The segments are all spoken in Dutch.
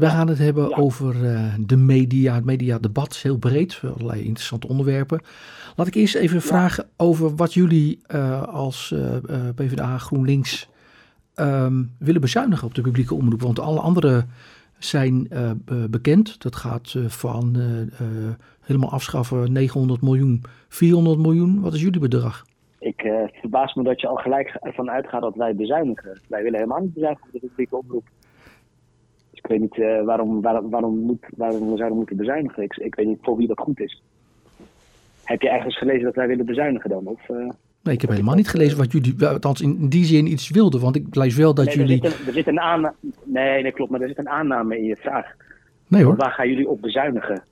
We gaan het hebben over de media, het mediadebat, heel breed, allerlei interessante onderwerpen. Laat ik eerst even vragen over wat jullie als PvdA GroenLinks um, willen bezuinigen op de publieke omroep. Want alle andere zijn bekend. Dat gaat van helemaal afschaffen 900 miljoen, 400 miljoen. Wat is jullie bedrag? Ik verbaas me dat je al gelijk ervan uitgaat dat wij bezuinigen. Wij willen helemaal niet bezuinigen op de publieke omroep. Ik weet niet waarom, waarom, waarom, moet, waarom we zouden moeten bezuinigen. Ik, ik, weet niet voor wie dat goed is. Heb je ergens gelezen dat wij willen bezuinigen dan? Of, Nee, ik heb helemaal niet gelezen wat jullie, althans in die zin iets wilden, want ik lees wel dat nee, jullie... Er zit, een, er zit een aanname, nee, nee, klopt, maar er zit een aanname in je vraag. Nee hoor. Waar gaan jullie op bezuinigen?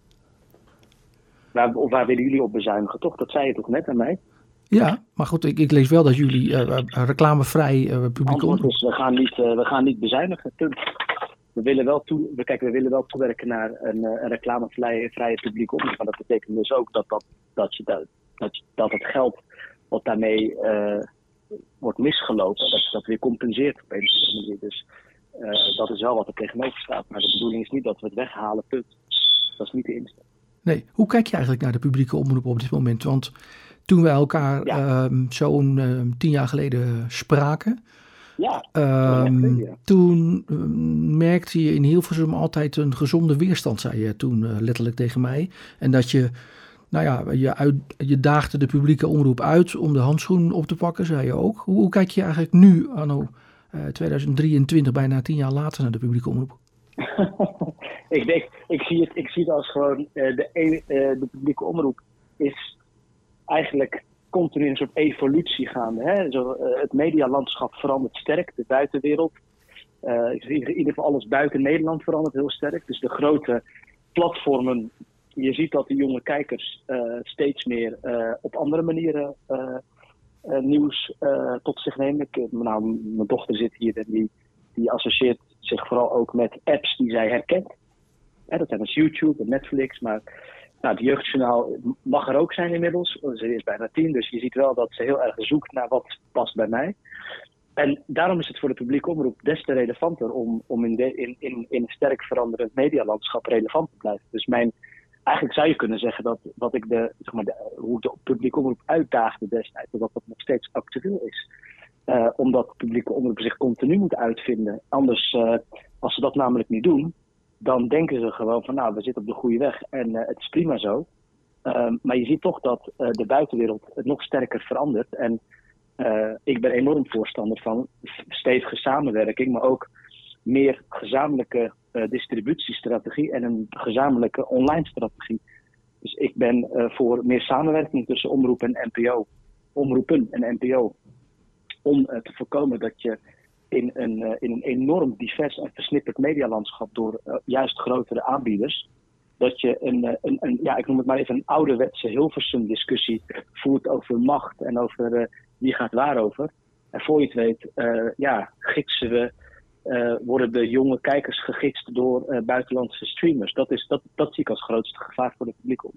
Waar, of waar willen jullie op bezuinigen, toch? Dat zei je toch net aan mij? Ja, maar goed, ik, ik lees wel dat jullie uh, reclamevrij publiek omroep... we gaan niet, we gaan niet bezuinigen, We willen wel, toe, we, kijk, we willen wel toewerken naar een, een reclamevrije vrije publieke omroep, maar dat betekent dus ook dat, dat, dat, je, dat, dat, dat het geld wat daarmee uh, wordt misgelopen, dat je dat weer compenseert op een of andere manier. Dus uh, dat is wel wat er tegenover staat. Maar de bedoeling is niet dat we het weghalen, punt. Dat is niet de insteek. Nee, hoe kijk je eigenlijk naar de publieke omroep op dit moment? Want toen wij elkaar ja. uh, zo'n uh, tien jaar geleden spraken, ja, um, ja. toen merkte je in Hilversum altijd een gezonde weerstand, zei je toen letterlijk tegen mij. En dat je nou ja, je, uit, je daagde de publieke omroep uit om de handschoen op te pakken, zei je ook. Hoe, hoe kijk je eigenlijk nu, anno uh, 2023, bijna tien jaar later, naar de publieke omroep? ik, denk, ik, zie het, ik zie het als gewoon, uh, de, uh, de publieke omroep is eigenlijk continu een soort evolutie gaande. Hè? Zo, het medialandschap verandert sterk, de buitenwereld. in ieder geval alles buiten Nederland verandert heel sterk. Dus de grote platformen je ziet dat de jonge kijkers uh, steeds meer op andere manieren nieuws tot zich nemen. Ik, nou, mijn dochter zit hier en die, die associeert zich vooral ook met apps die zij herkent. dat zijn dus YouTube en Netflix, maar nou, het jeugdjournaal mag er ook zijn inmiddels. Ze is bijna tien, dus je ziet wel dat ze heel erg zoekt naar wat past bij mij. En daarom is het voor de publieke omroep des te relevanter om, om in, de, in, in, in een sterk veranderend medialandschap relevant te blijven. Dus mijn eigenlijk zou je kunnen zeggen dat wat ik de, zeg maar, hoe de publieke omroep uitdaagde destijds, dat dat nog steeds actueel is. Uh, omdat de publieke omroep zich continu moet uitvinden. Anders, uh, als ze dat namelijk niet doen, dan denken ze gewoon van nou, we zitten op de goede weg en uh, het is prima zo. Ehm, maar je ziet toch dat de buitenwereld het nog sterker verandert. En ik ben enorm voorstander van stevige samenwerking, maar ook meer gezamenlijke distributiestrategie en een gezamenlijke online strategie. Dus ik ben voor meer samenwerking tussen omroep en NPO, omroepen en NPO. Om te voorkomen dat je in een, in een enorm divers en versnipperd medialandschap door juist grotere aanbieders, dat je een, een, een, ja, ik noem het maar even een ouderwetse Hilversum discussie voert over macht en over wie gaat waarover. En voor je het weet, ja, gidsen we worden de jonge kijkers gegidst door buitenlandse streamers. Dat, is, dat, dat zie ik als grootste gevaar voor de publieke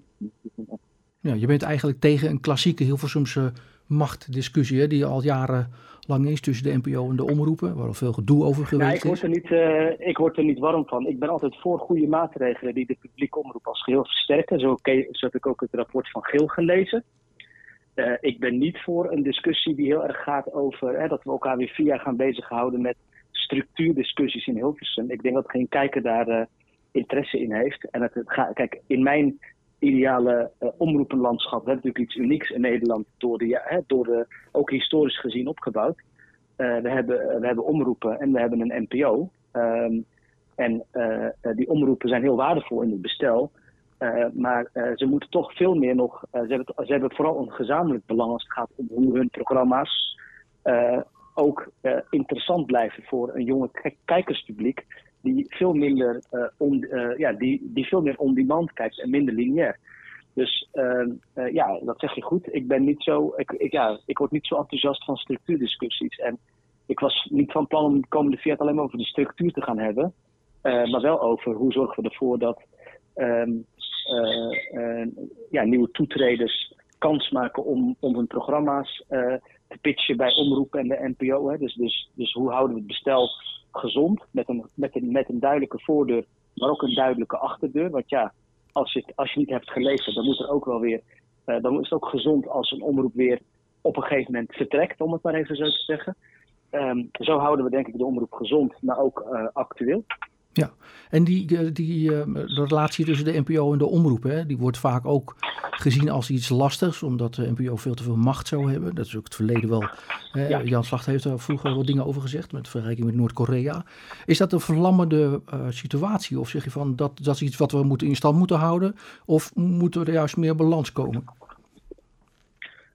Ja, je bent eigenlijk tegen een klassieke Hilversumse machtdiscussie hè, die al jarenlang is tussen de NPO en de omroepen, waar al veel gedoe over geweest ik word er niet, uh, ik word er niet warm van. Ik ben altijd voor goede maatregelen die de publieke omroep als geheel versterken. Zo, zo heb ik ook het rapport van Geel gelezen. Uh, ik ben niet voor een discussie die heel erg gaat over hè, dat we elkaar weer vier jaar gaan bezighouden met structuurdiscussies in Hilversum. Ik denk dat geen kijker daar uh, interesse in heeft. En het, kijk, in mijn ideale uh, omroepenlandschap, we hebben natuurlijk iets unieks in Nederland, door de, ja, hè, door ook historisch gezien opgebouwd. Uh, we, hebben, we hebben omroepen en we hebben een NPO. Um, en die omroepen zijn heel waardevol in het bestel. maar ze moeten toch veel meer nog. ze, hebben, ze hebben vooral een gezamenlijk belang als het gaat om hoe hun programma's ook interessant blijven voor een jonge kijkerspubliek. Die veel minder, uh, on, uh, ja, die, die veel meer on-demand kijkt en minder lineair. Dus ja, dat zeg je goed. Ik ben niet zo, ik, ik, ja, ik word niet zo enthousiast van structuurdiscussies. En ik was niet van plan om de komende vier alleen maar over de structuur te gaan hebben. maar wel over hoe zorgen we ervoor dat um, ja, nieuwe toetreders kans maken om, om hun programma's te pitchen bij omroep en de NPO. Hè. Dus, dus, dus hoe houden we het bestel gezond met een, met een, met een duidelijke voordeur maar ook een duidelijke achterdeur. Want ja, als je, als je niet hebt gelezen, dan moet er ook wel weer. dan is het ook gezond als een omroep weer op een gegeven moment vertrekt, om het maar even zo te zeggen. Ehm, zo houden we denk ik de omroep gezond, maar ook actueel. Ja, en die, eh, die de relatie tussen de NPO en de omroep, hè, die wordt vaak ook gezien als iets lastigs, omdat de NPO veel te veel macht zou hebben. Dat is ook het verleden wel. Jan Slacht heeft daar vroeger wel dingen over gezegd, met vergelijking met Noord-Korea. Is dat een verlammende uh, situatie? Of zeg je van dat, dat is iets wat we moeten in stand moeten houden? Of moet er juist meer balans komen?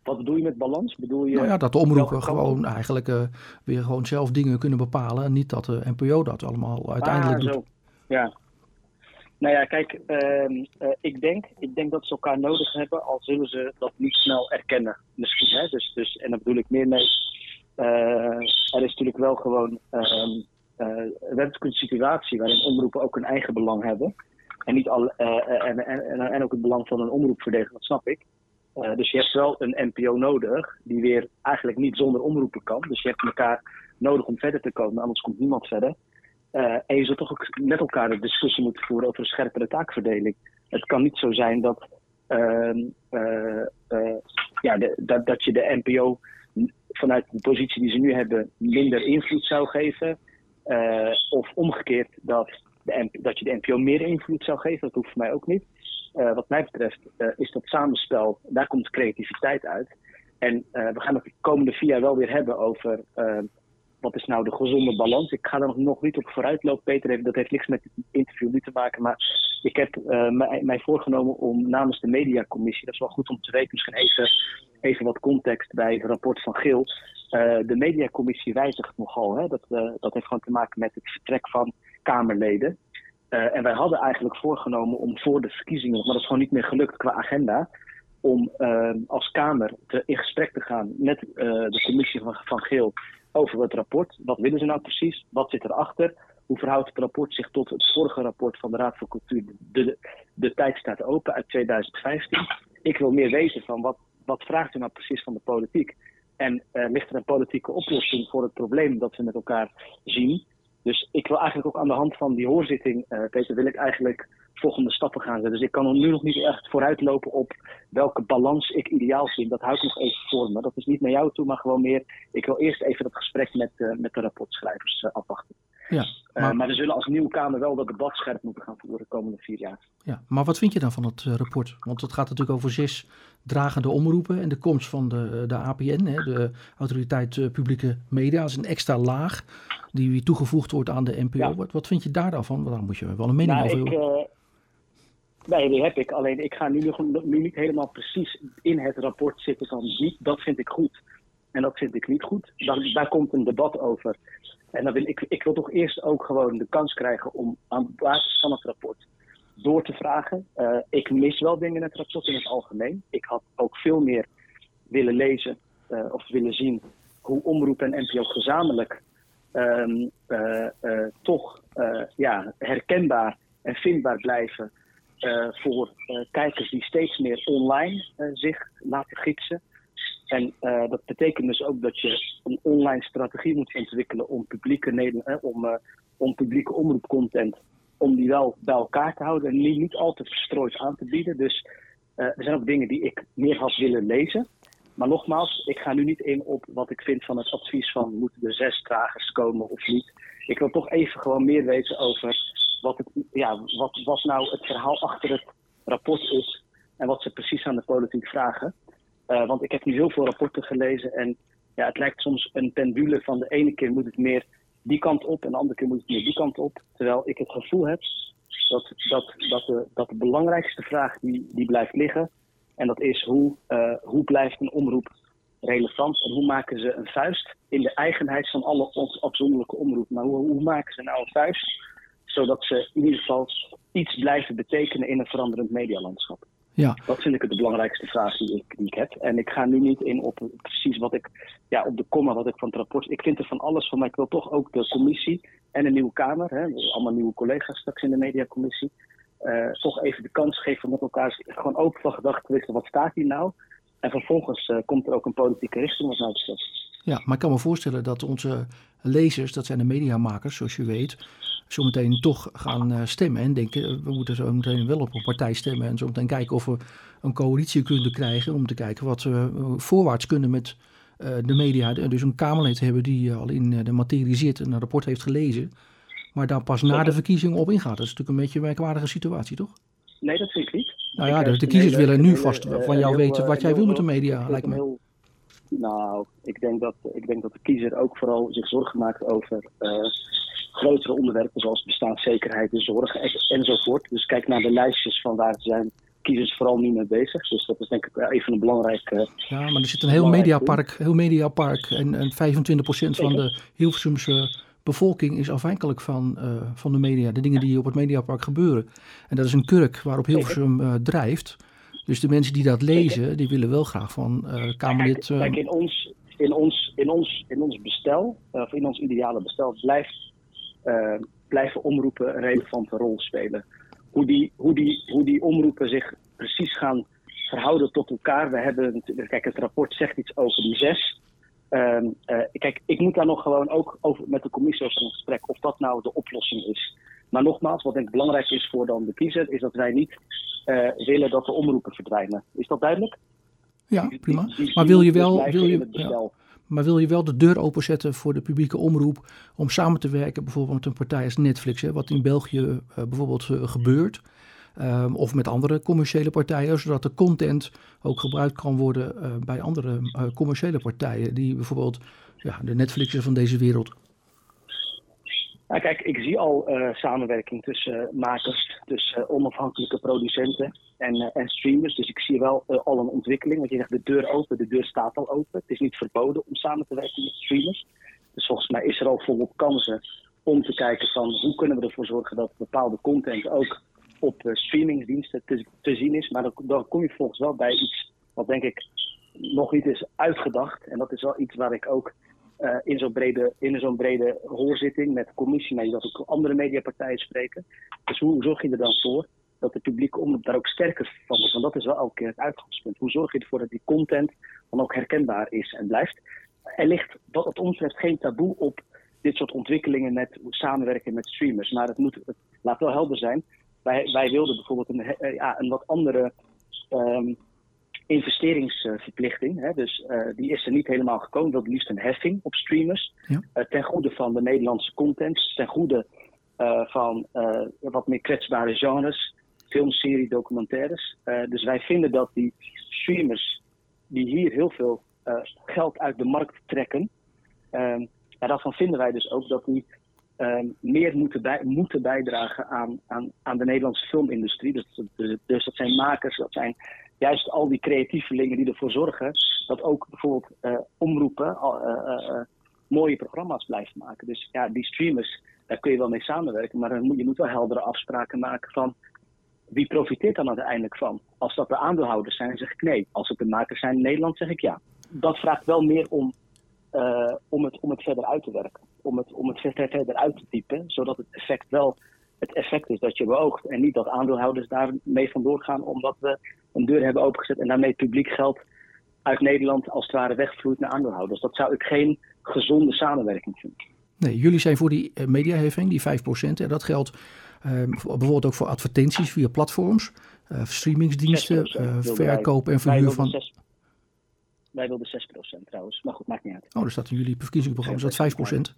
Wat bedoel je met balans? Bedoel je nou ja, dat de omroepen gewoon eigenlijk uh, weer gewoon zelf dingen kunnen bepalen. En niet dat de NPO dat allemaal uiteindelijk ah, doet. Ja. Nou ja, kijk, uh, uh, ik, denk, ik denk dat ze elkaar nodig hebben, al zullen ze dat niet snel erkennen. Misschien, hè? Dus, dus, en daar bedoel ik meer mee. Uh, er is natuurlijk wel gewoon. Ehm, we hebben een situatie waarin omroepen ook een eigen belang hebben. En, niet al, en, en, en, ook het belang van een omroep verdedigen, dat snap ik. Uh, dus je hebt wel een NPO nodig die weer eigenlijk niet zonder omroepen kan. Dus je hebt elkaar nodig om verder te komen, anders komt niemand verder. Uh, en je zult toch ook met elkaar de discussie moeten voeren over een scherpere taakverdeling. Het kan niet zo zijn dat, uh, ja, de, dat, dat je de NPO vanuit de positie die ze nu hebben minder invloed zou geven. of omgekeerd dat, de, dat je de NPO meer invloed zou geven. Dat hoeft voor mij ook niet. Uh, wat mij betreft uh, is dat samenspel, daar komt creativiteit uit. En uh, we gaan het de komende vier jaar wel weer hebben over wat is nou de gezonde balans. Ik ga er nog niet op vooruit lopen, Peter. Dat heeft niks met het interview nu te maken. Maar ik heb mij, voorgenomen om namens de mediacommissie, dat is wel goed om te weten, misschien even, even wat context bij het rapport van Geel. de mediacommissie wijzigt nogal. Hè? Dat, dat heeft gewoon te maken met het vertrek van Kamerleden. Uh, en wij hadden eigenlijk voorgenomen om voor de verkiezingen, maar dat is gewoon niet meer gelukt qua agenda, om uh, als Kamer te, in gesprek te gaan met uh, de commissie van, van Geel over het rapport. Wat willen ze nou precies? Wat zit erachter? Hoe verhoudt het rapport zich tot het vorige rapport van de Raad voor Cultuur? De, de, de tijd staat open uit 2015. Ik wil meer weten van wat, wat vraagt u nou precies van de politiek? En ligt er een politieke oplossing voor het probleem dat we met elkaar zien? Dus ik wil eigenlijk ook aan de hand van die hoorzitting, uh, Peter, wil ik eigenlijk volgende stappen gaan zetten. Dus ik kan nu nog niet echt vooruitlopen op welke balans ik ideaal vind. Dat hou ik nog even voor me. Dat is niet naar jou toe, maar gewoon meer. Ik wil eerst even dat gesprek met, uh, met de rapportschrijvers uh, afwachten. Ja, maar... maar... we zullen als nieuwe Kamer wel dat debat scherp moeten gaan voeren de komende vier jaar. Ja, maar wat vind je dan van het rapport? Want het gaat natuurlijk over zes dragende omroepen en de komst van de, de APN, hè, de Autoriteit Publieke Media, is een extra laag die toegevoegd wordt aan de NPO. Wat, wat vind je daar dan van? Want daar moet je wel een mening nou, over hebben. Nee, die heb ik. Alleen ik ga nu, nog, nu niet helemaal precies in het rapport zitten van dat vind ik goed en dat vind ik niet goed. Daar, daar komt een debat over. En dan wil ik, ik wil toch eerst ook gewoon de kans krijgen om aan basis van het rapport door te vragen. Uh, ik mis wel dingen in het rapport in het algemeen. Ik had ook veel meer willen lezen uh, of willen zien hoe omroep en NPO gezamenlijk um, toch ja, herkenbaar en vindbaar blijven voor kijkers die steeds meer online zich laten gidsen. En dat betekent dus ook dat je een online strategie moet ontwikkelen om publieke, om, om publieke omroepcontent om die wel bij elkaar te houden en niet, niet al te verstrooid aan te bieden. Dus er zijn ook dingen die ik meer had willen lezen. Maar nogmaals, ik ga nu niet in op wat ik vind van het advies van moeten er zes dragers komen of niet. Ik wil toch even gewoon meer weten over wat, het, ja, wat, wat nou het verhaal achter het rapport is en wat ze precies aan de politiek vragen. Uh, want ik heb nu heel veel rapporten gelezen en ja, het lijkt soms een pendule van de ene keer moet het meer die kant op en de andere keer moet het meer die kant op. Terwijl ik het gevoel heb dat, dat, dat, de, dat de belangrijkste vraag die, die blijft liggen, en dat is hoe, uh, hoe blijft een omroep relevant en hoe maken ze een vuist in de eigenheid van alle afzonderlijke omroepen. Maar hoe, hoe maken ze nou een vuist zodat ze in ieder geval iets blijven betekenen in een veranderend medialandschap? Ja. Dat vind ik de belangrijkste vraag die ik, die ik heb. En ik ga nu niet in op precies wat ik, ja, op de komma wat ik van het rapport. Ik vind er van alles van, maar ik wil toch ook de commissie en een nieuwe Kamer, hè, allemaal nieuwe collega's straks in de mediacommissie, uh, toch even de kans geven om met elkaar gewoon open van gedachten te wisselen. Wat staat hier nou? En vervolgens uh, komt er ook een politieke richting wat betreft. Ja, maar ik kan me voorstellen dat onze lezers, dat zijn de mediamakers zoals je weet, zometeen toch gaan stemmen en denken, we moeten zo meteen wel op een partij stemmen en zo meteen kijken of we een coalitie kunnen krijgen om te kijken wat we voorwaarts kunnen met de media. Dus een Kamerlid hebben die al in de materie zit en een rapport heeft gelezen, maar daar pas na de verkiezingen op ingaat. Dat is natuurlijk een beetje een merkwaardige situatie, toch? Nee, dat vind ik niet. Nou ja, de, de kiezers willen nu vast van jou weten wat jij wil met de media, lijkt me. Nou, ik denk, dat, ik denk dat de kiezer ook vooral zich zorgen maakt over uh, grotere onderwerpen zoals bestaanszekerheid, de zorg enzovoort. Dus kijk naar de lijstjes van waar zijn kiezers vooral niet mee bezig. Dus dat is denk ik even een belangrijk. Uh, ja, maar er zit een heel mediapark, heel mediapark en, en 25% van de Hilversumse bevolking is afhankelijk van, uh, van de media, de dingen die op het mediapark gebeuren. En dat is een kurk waarop Hilversum drijft. Dus de mensen die dat lezen, die willen wel graag van uh, Kamerlid... Kijk, kijk, in, ons, in, ons, in, ons, in ons bestel, of in ons ideale bestel, blijft, blijven omroepen een relevante rol spelen. Hoe die, hoe, die, hoe die omroepen zich precies gaan verhouden tot elkaar. We hebben, kijk, het rapport zegt iets over die zes. Um, uh, kijk, ik moet daar nog gewoon ook over, met de commissie over een gesprek of dat nou de oplossing is. Maar nogmaals, wat denk ik belangrijk is voor dan de kiezer, is dat wij niet willen dat de omroepen verdwijnen. Is dat duidelijk? Ja, prima. maar wil je wel, wil je, ja, maar wil je wel de deur openzetten voor de publieke omroep om samen te werken, bijvoorbeeld met een partij als Netflix, hè, wat in België uh, bijvoorbeeld gebeurt? Um, of met andere commerciële partijen, zodat de content ook gebruikt kan worden uh, bij andere commerciële partijen, die bijvoorbeeld ja, de Netflixers van deze wereld. Nou, kijk, ik zie al uh, samenwerking tussen makers, tussen onafhankelijke producenten en, en, streamers. Dus ik zie wel al een ontwikkeling. Want je zegt de deur open, de deur staat al open. Het is niet verboden om samen te werken met streamers. Dus volgens mij is er al volop kansen om te kijken van hoe kunnen we ervoor zorgen dat bepaalde content ook op streamingsdiensten te, te, zien is. Maar dan, kom je volgens wel bij iets wat denk ik nog niet is uitgedacht. En dat is wel iets waar ik ook uh, in zo'n brede, in zo'n brede hoorzitting met maar dat ook andere mediapartijen spreken. Dus hoe zorg je er dan voor dat de publieke omroep daar ook sterker van wordt? Want dat is wel elke keer het uitgangspunt. Hoe zorg je ervoor dat die content dan ook herkenbaar is en blijft? Er ligt wat ons betreft geen taboe op dit soort ontwikkelingen met samenwerken met streamers. Maar het, moet, het laat wel helder zijn wij, wij wilden bijvoorbeeld een, eh, ja, een wat andere um, investeringsverplichting. Hè? Dus uh, die is er niet helemaal gekomen. Wilden liefst een heffing op streamers. Ja. Uh, ten goede van de Nederlandse content. Ten goede uh, van wat meer kwetsbare genres. Filmserie, documentaires. dus wij vinden dat die streamers die hier heel veel geld uit de markt trekken. Ehm, daarvan vinden wij dus ook dat die um, meer moeten, bij, moeten bijdragen aan, aan, aan de Nederlandse filmindustrie. Dus, dus, dat zijn makers, dat zijn juist al die creatievelingen die ervoor zorgen dat ook bijvoorbeeld uh, omroepen uh, uh, mooie programma's blijven maken. Dus ja, die streamers, daar kun je wel mee samenwerken, maar je moet wel heldere afspraken maken van wie profiteert dan uiteindelijk van? Als dat de aandeelhouders zijn, zeg ik nee. Als het de makers zijn in Nederland, zeg ik ja. Dat vraagt wel meer om om, het, om het verder uit te werken. Om het, om het verder uit te typen, zodat het effect wel het effect is dat je beoogt. En niet dat aandeelhouders daarmee vandoor gaan omdat we een deur hebben opengezet en daarmee publiek geld uit Nederland als het ware wegvloeit naar aandeelhouders. Dat zou ik geen gezonde samenwerking vinden. Nee, jullie zijn voor die eh, mediaheffing, die 5%. En dat geldt uh, bijvoorbeeld ook voor advertenties via platforms, uh, streamingsdiensten, uh, verkoop en verhuur van. Wij wilden 6% trouwens, maar goed, maakt niet uit. Oh, er staat in jullie verkiezingsprogramma dat 5%.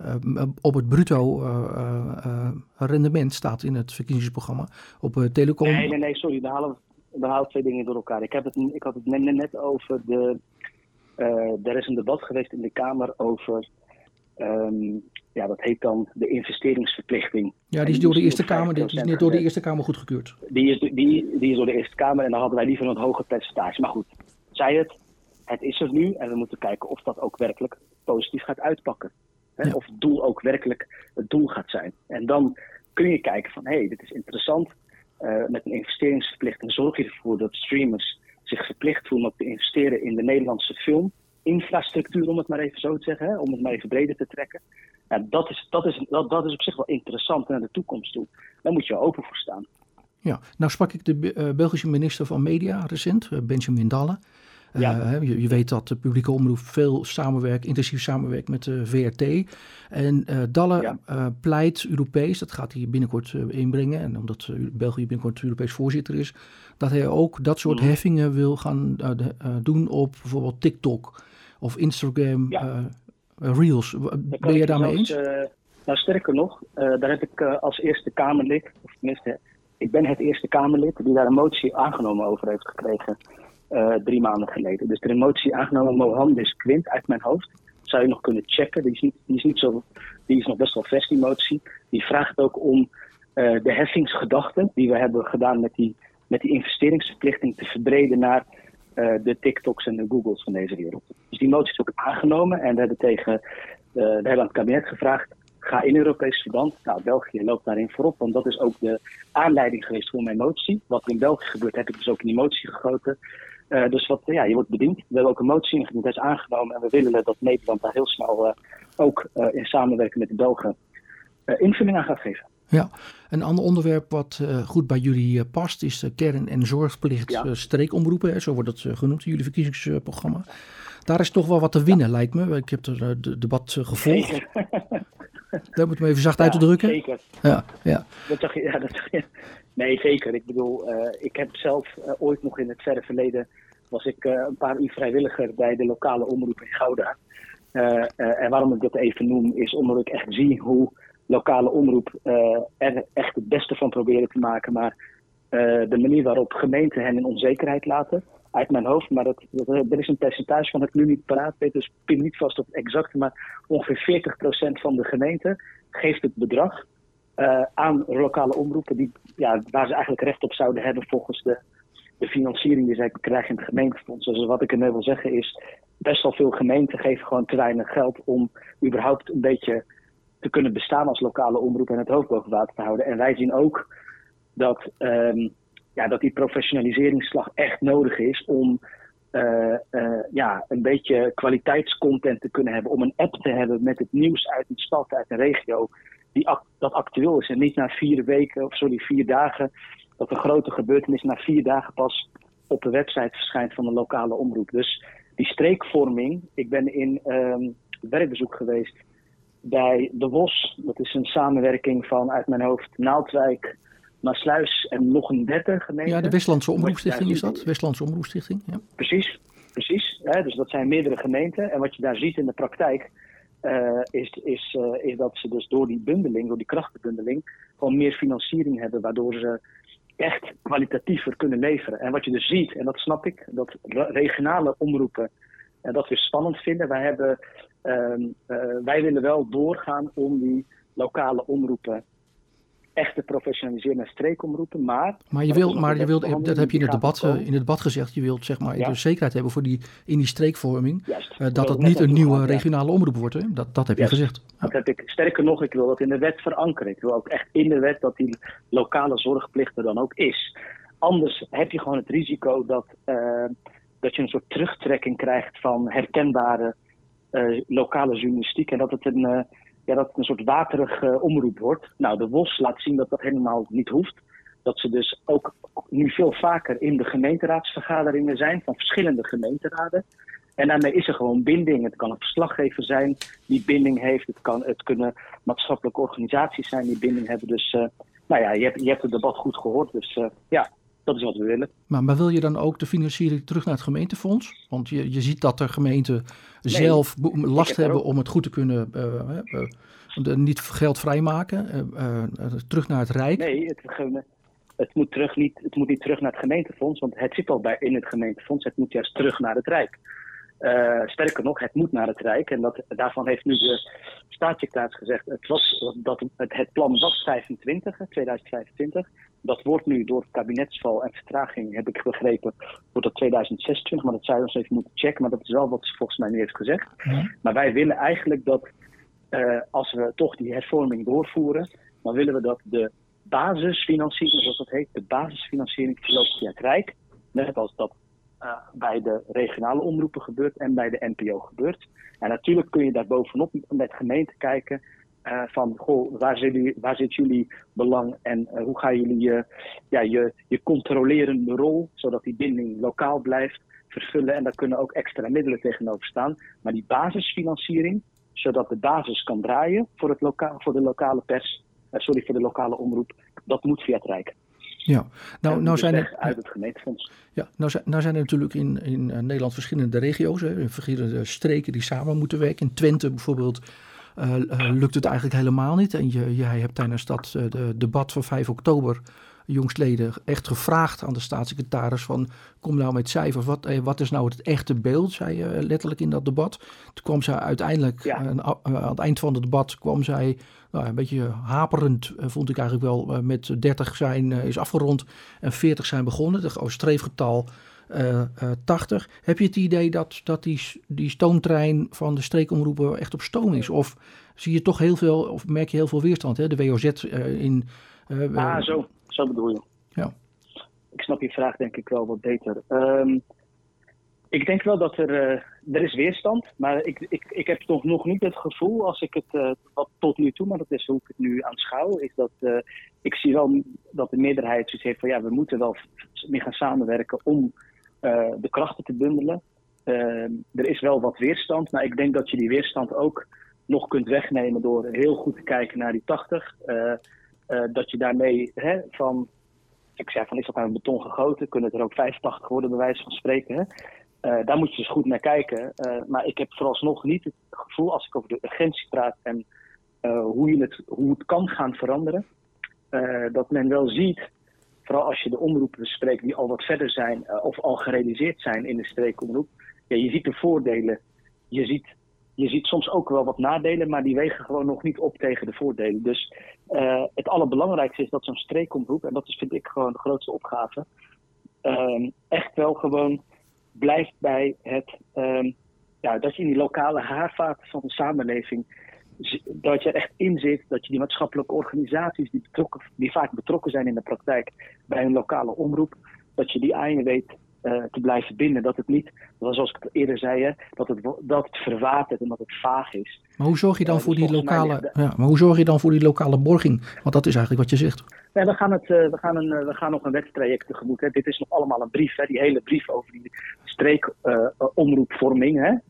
Uh, op het bruto uh, uh, rendement staat in het verkiezingsprogramma. Op telecom. Nee, nee, nee, sorry. We halen, we halen twee dingen door elkaar. Ik, heb het, ik had het net, net over de. er is een debat geweest in de Kamer over. Um, ja, dat heet dan de investeringsverplichting. Ja, die is door de Eerste Kamer, die is net door de Eerste Kamer goedgekeurd. Die is, die, die is door de Eerste Kamer en dan hadden wij liever een hoger percentage. Maar goed, zij het, het is er nu en we moeten kijken of dat ook werkelijk positief gaat uitpakken. Hè? Of het doel ook werkelijk het doel gaat zijn. En dan kun je kijken van hé, hey, dit is interessant. Uh, met een investeringsverplichting zorg je ervoor dat streamers zich verplicht voelen om te investeren in de Nederlandse filminfrastructuur, om het maar even zo te zeggen, hè? om het maar even breder te trekken. Ja, dat, is, dat, is, dat, dat is op zich wel interessant naar de toekomst toe. Daar moet je open voor staan. Ja, nou sprak ik de uh, Belgische minister van Media recent, uh, Benjamin Dalle. Ja. Je, je, weet dat de publieke omroep veel samenwerkt, intensief samenwerkt met de VRT. En Dalle pleit Europees, dat gaat hij binnenkort inbrengen. En omdat België binnenkort Europees voorzitter is, dat hij ook dat soort mhm. heffingen wil gaan doen op bijvoorbeeld TikTok of Instagram. Reels. Ben je daarmee eens? Nou, sterker nog, uh, daar heb ik uh, als Eerste Kamerlid, of tenminste, ik ben het Eerste Kamerlid die daar een motie aangenomen over heeft gekregen uh, drie maanden geleden. Dus de motie aangenomen Mohammed Quint uit mijn hoofd. Zou je nog kunnen checken. Die is, niet, die is, zo, die is nog best wel vers, die motie. Die vraagt ook om de heffingsgedachten die we hebben gedaan met die, met die investeringsverplichting te verbreden naar de TikToks en de Googles van deze wereld. Dus die motie is ook aangenomen en we hebben tegen we hebben aan het kabinet gevraagd ga in Europees verband. Nou, België loopt daarin voorop, want dat is ook de aanleiding geweest voor mijn motie. Wat in België gebeurt, heb ik dus ook in die motie gegoten. Uh, dus wat, ja, je wordt bediend. We hebben ook een motie ingediend, dat is aangenomen. En we willen dat Nederland daar heel snel uh, ook uh, in samenwerking met de Belgen invulling aan gaat geven. Ja, een ander onderwerp wat goed bij jullie past is kern- en zorgplicht ja. streekomroepen. Hè, zo wordt het genoemd in jullie verkiezingsprogramma. Daar is toch wel wat te winnen, lijkt me. Ik heb het debat gevolgd. Dat moet me even zacht uit te drukken. Zeker. Ja, ja. Dat zag je, ja, dat zag je. Nee, zeker. Ik bedoel, uh, ik heb zelf uh, ooit nog in het verre verleden was ik uh, een paar uur vrijwilliger bij de lokale omroep in Gouda. en waarom ik dat even noem, is omdat ik echt zie hoe lokale omroep er echt het beste van proberen te maken. Maar de manier waarop gemeenten hen in onzekerheid laten, uit mijn hoofd, maar dat, dat, er is een percentage van het nu niet paraat weet, dus pin niet vast op het exacte, maar ongeveer 40% van de gemeente geeft het bedrag aan lokale omroepen die, ja, waar ze eigenlijk recht op zouden hebben volgens de, de financiering die zij krijgen in het gemeentefonds. Dus wat ik ermee wil zeggen is, best wel veel gemeenten geven gewoon te weinig geld om überhaupt een beetje te kunnen bestaan als lokale omroep en het hoofd boven water te houden. En wij zien ook dat um, ja, dat die professionaliseringsslag echt nodig is om uh, uh, ja, een beetje kwaliteitscontent te kunnen hebben. Om een app te hebben met het nieuws uit een stad, uit een regio, die dat actueel is. En niet na vier weken, of sorry, vier dagen, dat een grote gebeurtenis na vier dagen pas op de website verschijnt van de lokale omroep. Dus die streekvorming, ik ben in um, werkbezoek geweest bij De Wos. Dat is een samenwerking van uit mijn hoofd Naaldwijk, Maasluis en nog een derde gemeente. Ja, de Westlandse Omroepstichting is dat? Westlandse Omroepstichting, ja. Precies, precies. Hè, dus dat zijn meerdere gemeenten. En wat je daar ziet in de praktijk uh, is, is, uh, is dat ze dus door die bundeling, door die krachtenbundeling, gewoon meer financiering hebben, waardoor ze echt kwalitatiever kunnen leveren. En wat je dus ziet, en dat snap ik, dat regionale omroepen uh, dat weer spannend vinden. Wij, hebben, ehm, wij willen wel doorgaan om die lokale omroepen echt te professionaliseren naar streekomroepen. Maar, maar je wilt, maar je wilt dat heb je in het, debat, uh, in het debat gezegd, je wilt zeg maar ja. zekerheid hebben voor die, in die streekvorming, uh, dat het niet een nieuwe regionale omroep wordt. Hè? Dat, dat heb je gezegd. Dat heb ik, sterker nog, ik wil dat in de wet verankeren. Ik wil ook echt in de wet dat die lokale zorgplicht er dan ook is. Anders heb je gewoon het risico dat, uh, dat je een soort terugtrekking krijgt van herkenbare lokale journalistiek. En dat het een ja, dat het een soort waterig uh, omroep wordt. Nou, de WOS laat zien dat dat helemaal niet hoeft. Dat ze dus ook nu veel vaker in de gemeenteraadsvergaderingen zijn van verschillende gemeenteraden. En daarmee is er gewoon binding. Het kan een verslaggever zijn die binding heeft. Het, kan, het kunnen maatschappelijke organisaties zijn die binding hebben. Dus uh, nou ja, je hebt, je hebt het debat goed gehoord. Dus uh, ja, dat is wat we willen. Maar, maar wil je dan ook de financiering terug naar het gemeentefonds? Want je, je ziet dat de gemeenten zelf last hebben om het goed te kunnen, uh, uh, niet geld vrijmaken, terug naar het Rijk. Nee, het, het, moet terug niet, het moet niet terug naar het gemeentefonds, want het zit al bij, in het gemeentefonds. Het moet juist terug naar het Rijk. Uh, sterker nog, het moet naar het Rijk. En dat, daarvan heeft nu de staatssecretaris gezegd het was, dat het, het plan was 25, 2025. Dat wordt nu door kabinetsval en vertraging, heb ik begrepen, wordt dat 2026. Maar dat zou je ons even moeten checken. Maar dat is wel wat ze volgens mij nu heeft gezegd. Maar wij willen eigenlijk dat, uh, als we toch die hervorming doorvoeren, dan willen we dat de basisfinanciering, zoals dat heet, de basisfinanciering verloopt via het Rijk. Net als dat uh, bij de regionale omroepen gebeurt en bij de NPO gebeurt. En natuurlijk kun je daar bovenop met gemeenten kijken uh, van goh, waar, zit jullie, waar zit jullie belang en uh, hoe gaan jullie je, ja, je, je controlerende rol, zodat die binding lokaal blijft, vervullen en daar kunnen ook extra middelen tegenover staan. Maar die basisfinanciering, zodat de basis kan draaien voor, het loka voor de lokale pers, uh, sorry, voor de lokale omroep, dat moet via het Rijk. Ja, nou, nou zijn er. Uit het gemeentefonds. Ja, nou zijn, nou zijn er natuurlijk in, in Nederland verschillende regio's, hè, verschillende streken die samen moeten werken. In Twente bijvoorbeeld lukt het eigenlijk helemaal niet. En je, jij hebt tijdens dat de debat van 5 oktober jongstleden echt gevraagd aan de staatssecretaris van kom nou met cijfers, wat, eh, wat is nou het echte beeld, zei je letterlijk in dat debat. Toen kwam zij uiteindelijk, ja. aan het eind van het debat kwam zij nou, een beetje haperend, vond ik eigenlijk wel, met 30 zijn is afgerond en 40 zijn begonnen, de streefgetal 80. Heb je het idee dat, dat die, die stoomtrein van de streekomroepen echt op stoom is? Of zie je toch heel veel, of merk je heel veel weerstand? Hè? De WOZ uh, in. ah, zo, zo bedoel je. Ja. Ik snap je vraag denk ik wel wat beter. Um, ik denk wel dat er, er is weerstand, maar ik, ik, ik heb toch nog niet het gevoel, als ik het wat tot nu toe, maar dat is hoe ik het nu aanschouw, is dat ik zie wel dat de meerderheid zoiets heeft van ja, we moeten wel meer gaan samenwerken om uh, de krachten te bundelen. Uh, er is wel wat weerstand, maar ik denk dat je die weerstand ook nog kunt wegnemen door heel goed te kijken naar die 80. Uh, dat je daarmee hè, van, ik zeg van is dat nou een beton gegoten, kunnen het er ook 85 worden bij wijze van spreken. Hè? daar moet je dus goed naar kijken. maar ik heb vooralsnog niet het gevoel, als ik over de urgentie praat en hoe, je het, hoe het kan gaan veranderen, dat men wel ziet vooral als je de omroepen bespreekt die al wat verder zijn uh, of al gerealiseerd zijn in de streekomroep. Ja, je ziet de voordelen. Je ziet, je ziet soms ook wel wat nadelen, maar die wegen gewoon nog niet op tegen de voordelen. Dus uh, het allerbelangrijkste is dat zo'n streekomroep, en dat is vind ik gewoon de grootste opgave, uh, echt wel gewoon blijft bij het, um, ja, dat je in die lokale haarvaten van de samenleving dat je er echt in zit, dat je die maatschappelijke organisaties die, betrokken, die vaak betrokken zijn in de praktijk bij een lokale omroep, dat je die aan je weet uh, te blijven binden. Dat het niet, zoals ik het eerder zei, hè, dat, het, dat het verwatert en dat het vaag is. Maar hoe zorg je dan uh, voor dus die lokale, de... ja, maar hoe zorg je dan voor die lokale borging? Want dat is eigenlijk wat je zegt. Nee, we, gaan het, uh, we, gaan een, we gaan nog een wetstraject tegemoet. Hè. Dit is nog allemaal een brief, hè, die hele brief over die streekomroepvorming.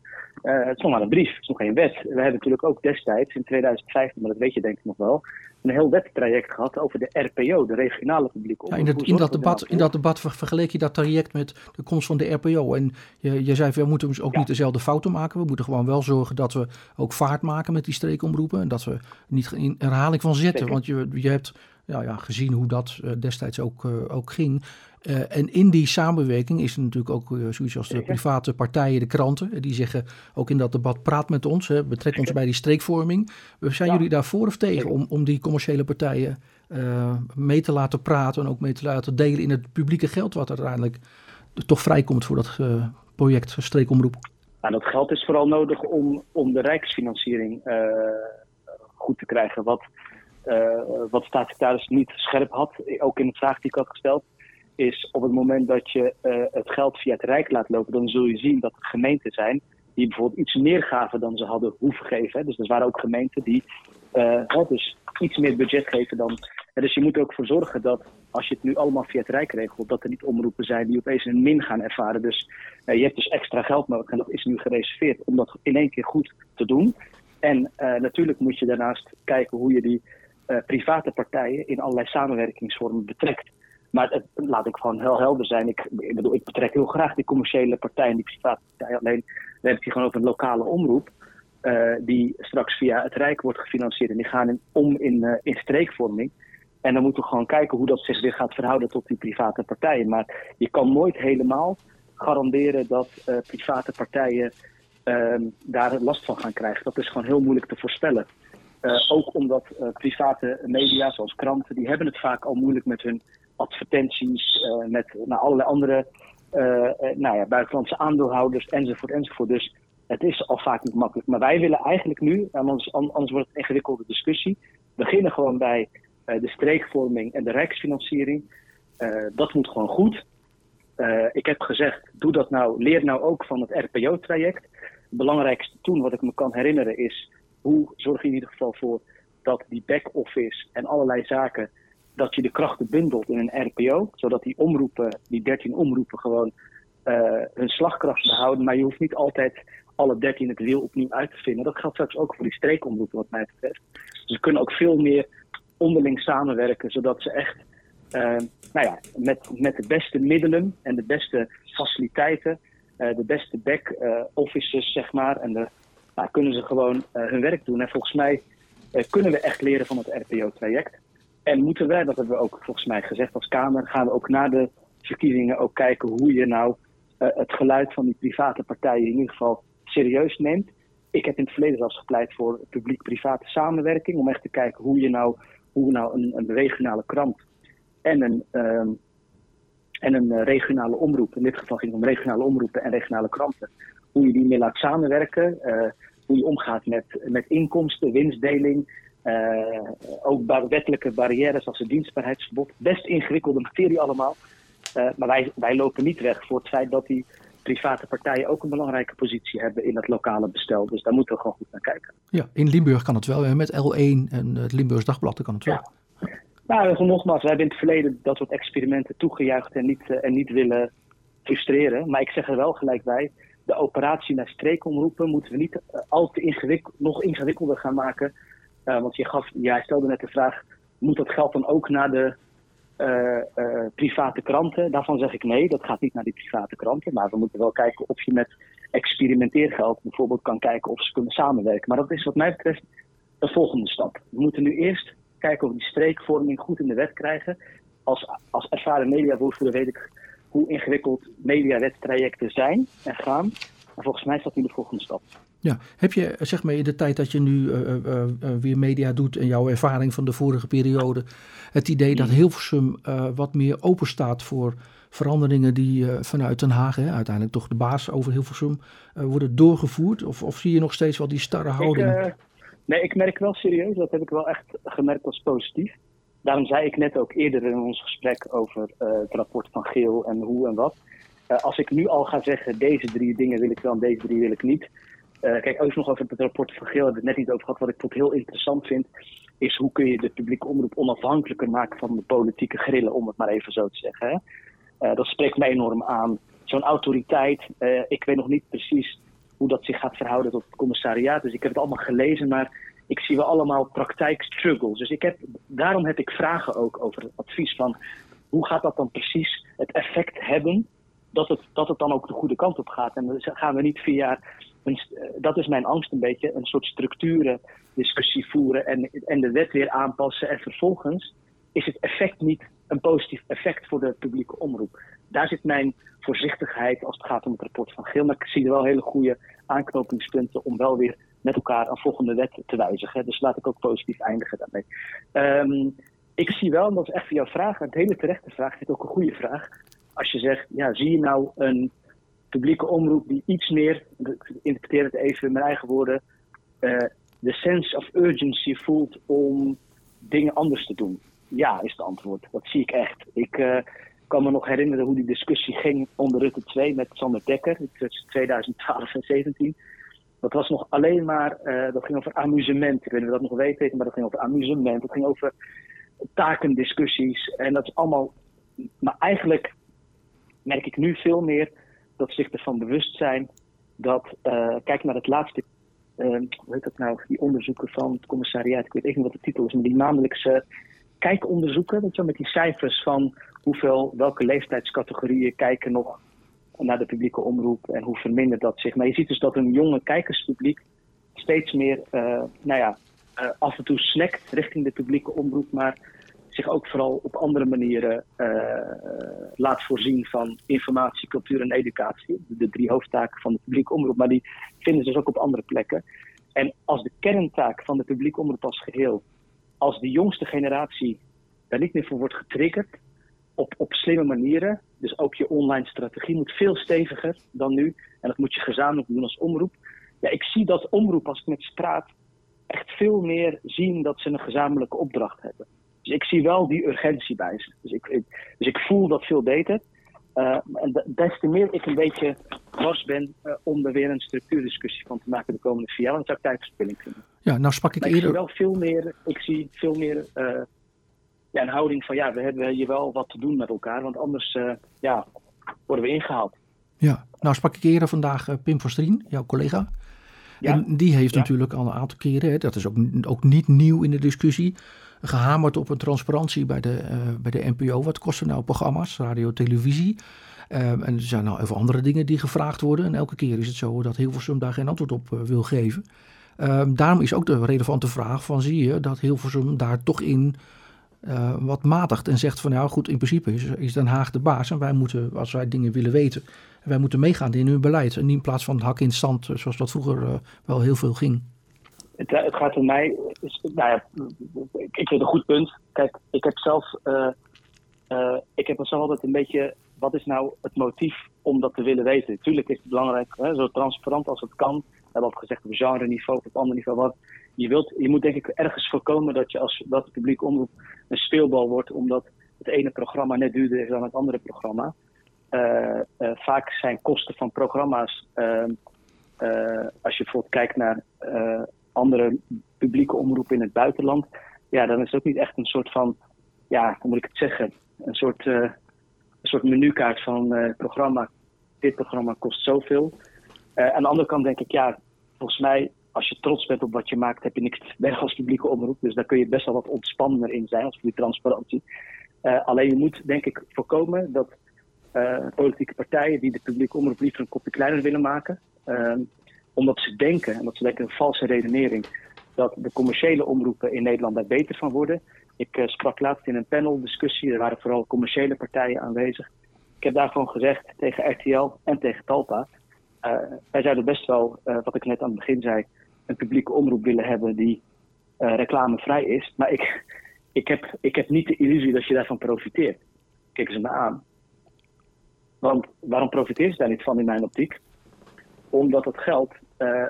Uh, het is nog maar een brief, het is nog geen wet. We hebben natuurlijk ook destijds, in 2015, maar dat weet je denk ik nog wel, een heel wettraject gehad over de RPO, de regionale publieke omroep. Ja, in, in, dat debat, in dat debat vergeleek je dat traject met de komst van de RPO. En je, je zei, we moeten dus ook ja. niet dezelfde fouten maken. We moeten gewoon wel zorgen dat we ook vaart maken met die streekomroepen. En dat we niet in herhaling van zetten. Zeker. Want je, je hebt ja, ja, gezien hoe dat uh, destijds ook, uh, ook ging. Uh, en in die samenwerking is er natuurlijk ook uh, zoiets als de private partijen, de kranten. Die zeggen ook in dat debat, praat met ons, hè, betrek ons bij die streekvorming. Zijn ja. jullie daar voor of tegen om, om die commerciële partijen uh, mee te laten praten en ook mee te laten delen in het publieke geld wat uiteindelijk toch vrijkomt voor dat project streekomroep? Nou, dat geld is vooral nodig om, om de rijksfinanciering goed te krijgen. Wat, wat staatssecretaris niet scherp had, ook in de vraag die ik had gesteld is op het moment dat je uh, het geld via het Rijk laat lopen, dan zul je zien dat er gemeenten zijn die bijvoorbeeld iets meer gaven dan ze hadden hoeven geven. Dus er waren ook gemeenten die uh, dus iets meer budget geven dan. Dus je moet er ook voor zorgen dat als je het nu allemaal via het Rijk regelt, dat er niet omroepen zijn die opeens een min gaan ervaren. Dus uh, je hebt dus extra geld nodig en dat is nu gereserveerd om dat in één keer goed te doen. En natuurlijk moet je daarnaast kijken hoe je die private partijen in allerlei samenwerkingsvormen betrekt. Maar laat ik gewoon heel helder zijn. Ik, ik, bedoel, ik betrek heel graag die commerciële partijen, die private partijen. Alleen, we hebben het hier gewoon over een lokale omroep. Uh, die straks via het Rijk wordt gefinancierd. En die gaan in, om in, uh, in streekvorming. En dan moeten we gewoon kijken hoe dat zich weer gaat verhouden tot die private partijen. Maar je kan nooit helemaal garanderen dat uh, private partijen daar last van gaan krijgen. Dat is gewoon heel moeilijk te voorspellen. ook omdat private media, zoals kranten, die hebben het vaak al moeilijk met hun advertenties, uh, met nou, allerlei andere uh, nou ja, buitenlandse aandeelhouders enzovoort enzovoort. Dus het is al vaak niet makkelijk. Maar wij willen eigenlijk nu, anders, anders wordt het een ingewikkelde discussie, beginnen gewoon bij de streekvorming en de rijksfinanciering. dat moet gewoon goed. ik heb gezegd, doe dat nou, leer nou ook van het RPO-traject. Het belangrijkste toen, wat ik me kan herinneren, is hoe zorg je in ieder geval voor dat die back-office en allerlei zaken dat je de krachten bundelt in een RPO, zodat die omroepen, die 13 omroepen, gewoon hun slagkracht te houden. Maar je hoeft niet altijd alle dertien het wiel opnieuw uit te vinden. Dat geldt straks ook voor die streekomroepen wat mij betreft. Dus ze kunnen ook veel meer onderling samenwerken, zodat ze echt uh, nou ja, met, met de beste middelen en de beste faciliteiten, uh, de beste back-offices, zeg maar, en de, nou, kunnen ze gewoon hun werk doen. En volgens mij kunnen we echt leren van het RPO-traject. En moeten wij, dat hebben we ook volgens mij gezegd als Kamer, gaan we ook na de verkiezingen ook kijken hoe je nou het geluid van die private partijen in ieder geval serieus neemt. Ik heb in het verleden zelfs gepleit voor publiek-private samenwerking. Om echt te kijken hoe je nou, hoe nou een, een regionale krant en een, uh, en een eh, regionale omroep. In dit geval ging het om regionale omroepen en regionale kranten. Hoe je die meer laat samenwerken. Uh, hoe je omgaat met, met inkomsten, winstdeling. Uh, ook wettelijke barrières als het dienstbaarheidsverbod. Best ingewikkelde materie allemaal. maar wij, wij lopen niet weg voor het feit dat die private partijen ook een belangrijke positie hebben in het lokale bestel. Dus daar moeten we gewoon goed naar kijken. Ja, in Limburg kan het wel. Met L1 en het Limburgs Dagblad kan het wel. Ja. Nou, nogmaals, wij hebben in het verleden dat soort experimenten toegejuicht en niet, uh, en niet willen frustreren. Maar ik zeg er wel gelijk bij, de operatie naar streekomroepen moeten we niet al te ingewikkeld, nog ingewikkelder gaan maken. Uh, want je gaf, jij stelde net de vraag, moet dat geld dan ook naar de private kranten? Daarvan zeg ik nee, dat gaat niet naar die private kranten. Maar we moeten wel kijken of je met experimenteergeld bijvoorbeeld kan kijken of ze kunnen samenwerken. Maar dat is wat mij betreft de volgende stap. We moeten nu eerst kijken of we die streekvorming goed in de wet krijgen. Als, als ervaren mediawoordvoerder weet ik hoe ingewikkeld mediawettrajecten zijn en gaan. En volgens mij is dat nu de volgende stap. Ja, heb je zeg maar in de tijd dat je nu uh, uh, uh, weer media doet en jouw ervaring van de vorige periode, het idee dat Hilversum wat meer open staat voor veranderingen die vanuit Den Haag, hè, uiteindelijk toch de baas over Hilversum, worden doorgevoerd? Of, of zie je nog steeds wel die starre houding? Ik, Nee, ik merk wel serieus, dat heb ik wel echt gemerkt als positief. Daarom zei ik net ook eerder in ons gesprek over het rapport van Geel en hoe en wat. Als ik nu al ga zeggen, deze drie dingen wil ik wel en deze drie wil ik niet. Uh, kijk, ook nog over het rapport van Geel, hebben we het net niet over gehad. Wat ik tot heel interessant vind, is hoe kun je de publieke omroep onafhankelijker maken van de politieke grillen, om het maar even zo te zeggen. Hè? dat spreekt mij enorm aan. Zo'n autoriteit, ik weet nog niet precies hoe dat zich gaat verhouden tot het commissariaat. Dus ik heb het allemaal gelezen, maar ik zie wel allemaal praktijkstruggles. Dus ik heb, daarom heb ik vragen ook over het advies van hoe gaat dat dan precies het effect hebben dat het, dat het dan ook de goede kant op gaat. En dan gaan we niet via, een, dat is mijn angst een beetje, een soort structuren discussie voeren en, en de wet weer aanpassen en vervolgens is het effect niet een positief effect voor de publieke omroep. Daar zit mijn voorzichtigheid als het gaat om het rapport van Geel. Maar ik zie er wel hele goede aanknopingspunten om wel weer met elkaar een volgende wet te wijzigen. Dus laat ik ook positief eindigen daarmee. Um, ik zie wel, en dat is echt voor jouw vraag, een hele terechte vraag, vind ik ook een goede vraag. Als je zegt, ja, zie je nou een publieke omroep die iets meer, ik interpreteer het even in mijn eigen woorden, uh, de sense of urgency voelt om dingen anders te doen? Ja, is het antwoord. Dat zie ik echt. Ik uh, kan me nog herinneren hoe die discussie ging onder Rutte 2 met Sander Dekker, tussen 2012 en 2017. Dat was nog alleen maar, uh, dat ging over amusement. Ik weet niet of dat nog weet, maar dat ging over amusement. Dat ging over takendiscussies. En dat is allemaal. Maar eigenlijk merk ik nu veel meer dat zich ervan bewust zijn dat. Kijk naar het laatste. Uh, hoe heet dat nou? Die onderzoeken van het commissariaat. Ik weet even niet wat de titel is, maar die maandelijkse kijkonderzoeken. Weet je, met die cijfers van hoeveel, welke leeftijdscategorieën kijken nog naar de publieke omroep en hoe vermindert dat zich. Maar je ziet dus dat een jonge kijkerspubliek steeds meer, uh, nou ja, af en toe snakt richting de publieke omroep, maar zich ook vooral op andere manieren uh, laat voorzien van informatie, cultuur en educatie. De drie hoofdtaken van de publieke omroep, maar die vinden ze dus ook op andere plekken. En als de kerntaak van de publieke omroep als geheel, als de jongste generatie daar niet meer voor wordt getriggerd, op, op slimme manieren. Dus ook je online strategie moet veel steviger dan nu. En dat moet je gezamenlijk doen als omroep. Ja, ik zie dat omroep als ik met straat echt veel meer zien dat ze een gezamenlijke opdracht hebben. Dus ik zie wel die urgentie bij ze. Dus ik, dus ik voel dat veel beter. Uh, en des te meer ik een beetje was ben uh, om er weer een structuurdiscussie van te maken de komende vier jaar, zou ik tijdverspilling vinden. Ja, nou sprak ik maar eerder. Ik zie wel veel meer, ik zie veel meer uh, ja, een houding van ja, we hebben hier wel wat te doen met elkaar, want anders ja, worden we ingehaald. Ja, nou sprak ik eerder vandaag Pim van Strien, jouw collega. En die heeft natuurlijk al een aantal keren, hè, dat is ook, ook niet nieuw in de discussie, gehamerd op een transparantie bij de, uh, bij de NPO. Wat kosten nou programma's, radio, televisie? Um, en er zijn nou even andere dingen die gevraagd worden. En elke keer is het zo dat Hilversum daar geen antwoord op uh, wil geven. Um, daarom is ook de relevante vraag van zie je dat Hilversum daar toch in uh, wat matigt. En zegt van nou goed, in principe is, is Den Haag de baas. En wij moeten, als wij dingen willen weten, wij moeten meegaan in hun beleid. En niet in plaats van hak in stand zoals dat vroeger wel heel veel ging. Het, het gaat om mij, is, nou ja, ik vind een goed punt. Kijk, ik heb zelf, uh, ik heb zelf altijd een beetje wat is nou het motief om dat te willen weten? Tuurlijk is het belangrijk, hè, zo transparant als het kan. We hebben al gezegd op genre niveau, op ander niveau. Wat je, wilt, je moet denk ik ergens voorkomen dat je als dat het publiek omroep een speelbal wordt, omdat het ene programma net duurder is dan het andere programma. Vaak zijn kosten van programma's, uh, als je bijvoorbeeld kijkt naar andere publieke omroepen in het buitenland, ja, dan is het ook niet echt een soort van, ja, hoe moet ik het zeggen, een soort een soort menukaart van uh, programma. Dit programma kost zoveel. Uh, aan de andere kant denk ik, ja, volgens mij, als je trots bent op wat je maakt, heb je niks weg als publieke omroep. Dus daar kun je best wel wat ontspannender in zijn als voor die transparantie. Alleen je moet, denk ik, voorkomen dat politieke partijen die de publieke omroep liever een kopje kleiner willen maken, omdat ze denken, en dat ze denken een valse redenering, dat de commerciële omroepen in Nederland daar beter van worden. Ik uh, sprak laatst in een paneldiscussie, er waren vooral commerciële partijen aanwezig. Ik heb daarvan gezegd tegen RTL en tegen Talpa. Uh, wij zouden best wel, uh, wat ik net aan het begin zei, een publieke omroep willen hebben die reclamevrij is. Maar ik, ik, heb, ik heb niet de illusie dat je daarvan profiteert. Kijk ze me aan. Want waarom profiteer je daar niet van in mijn optiek? Omdat het geld,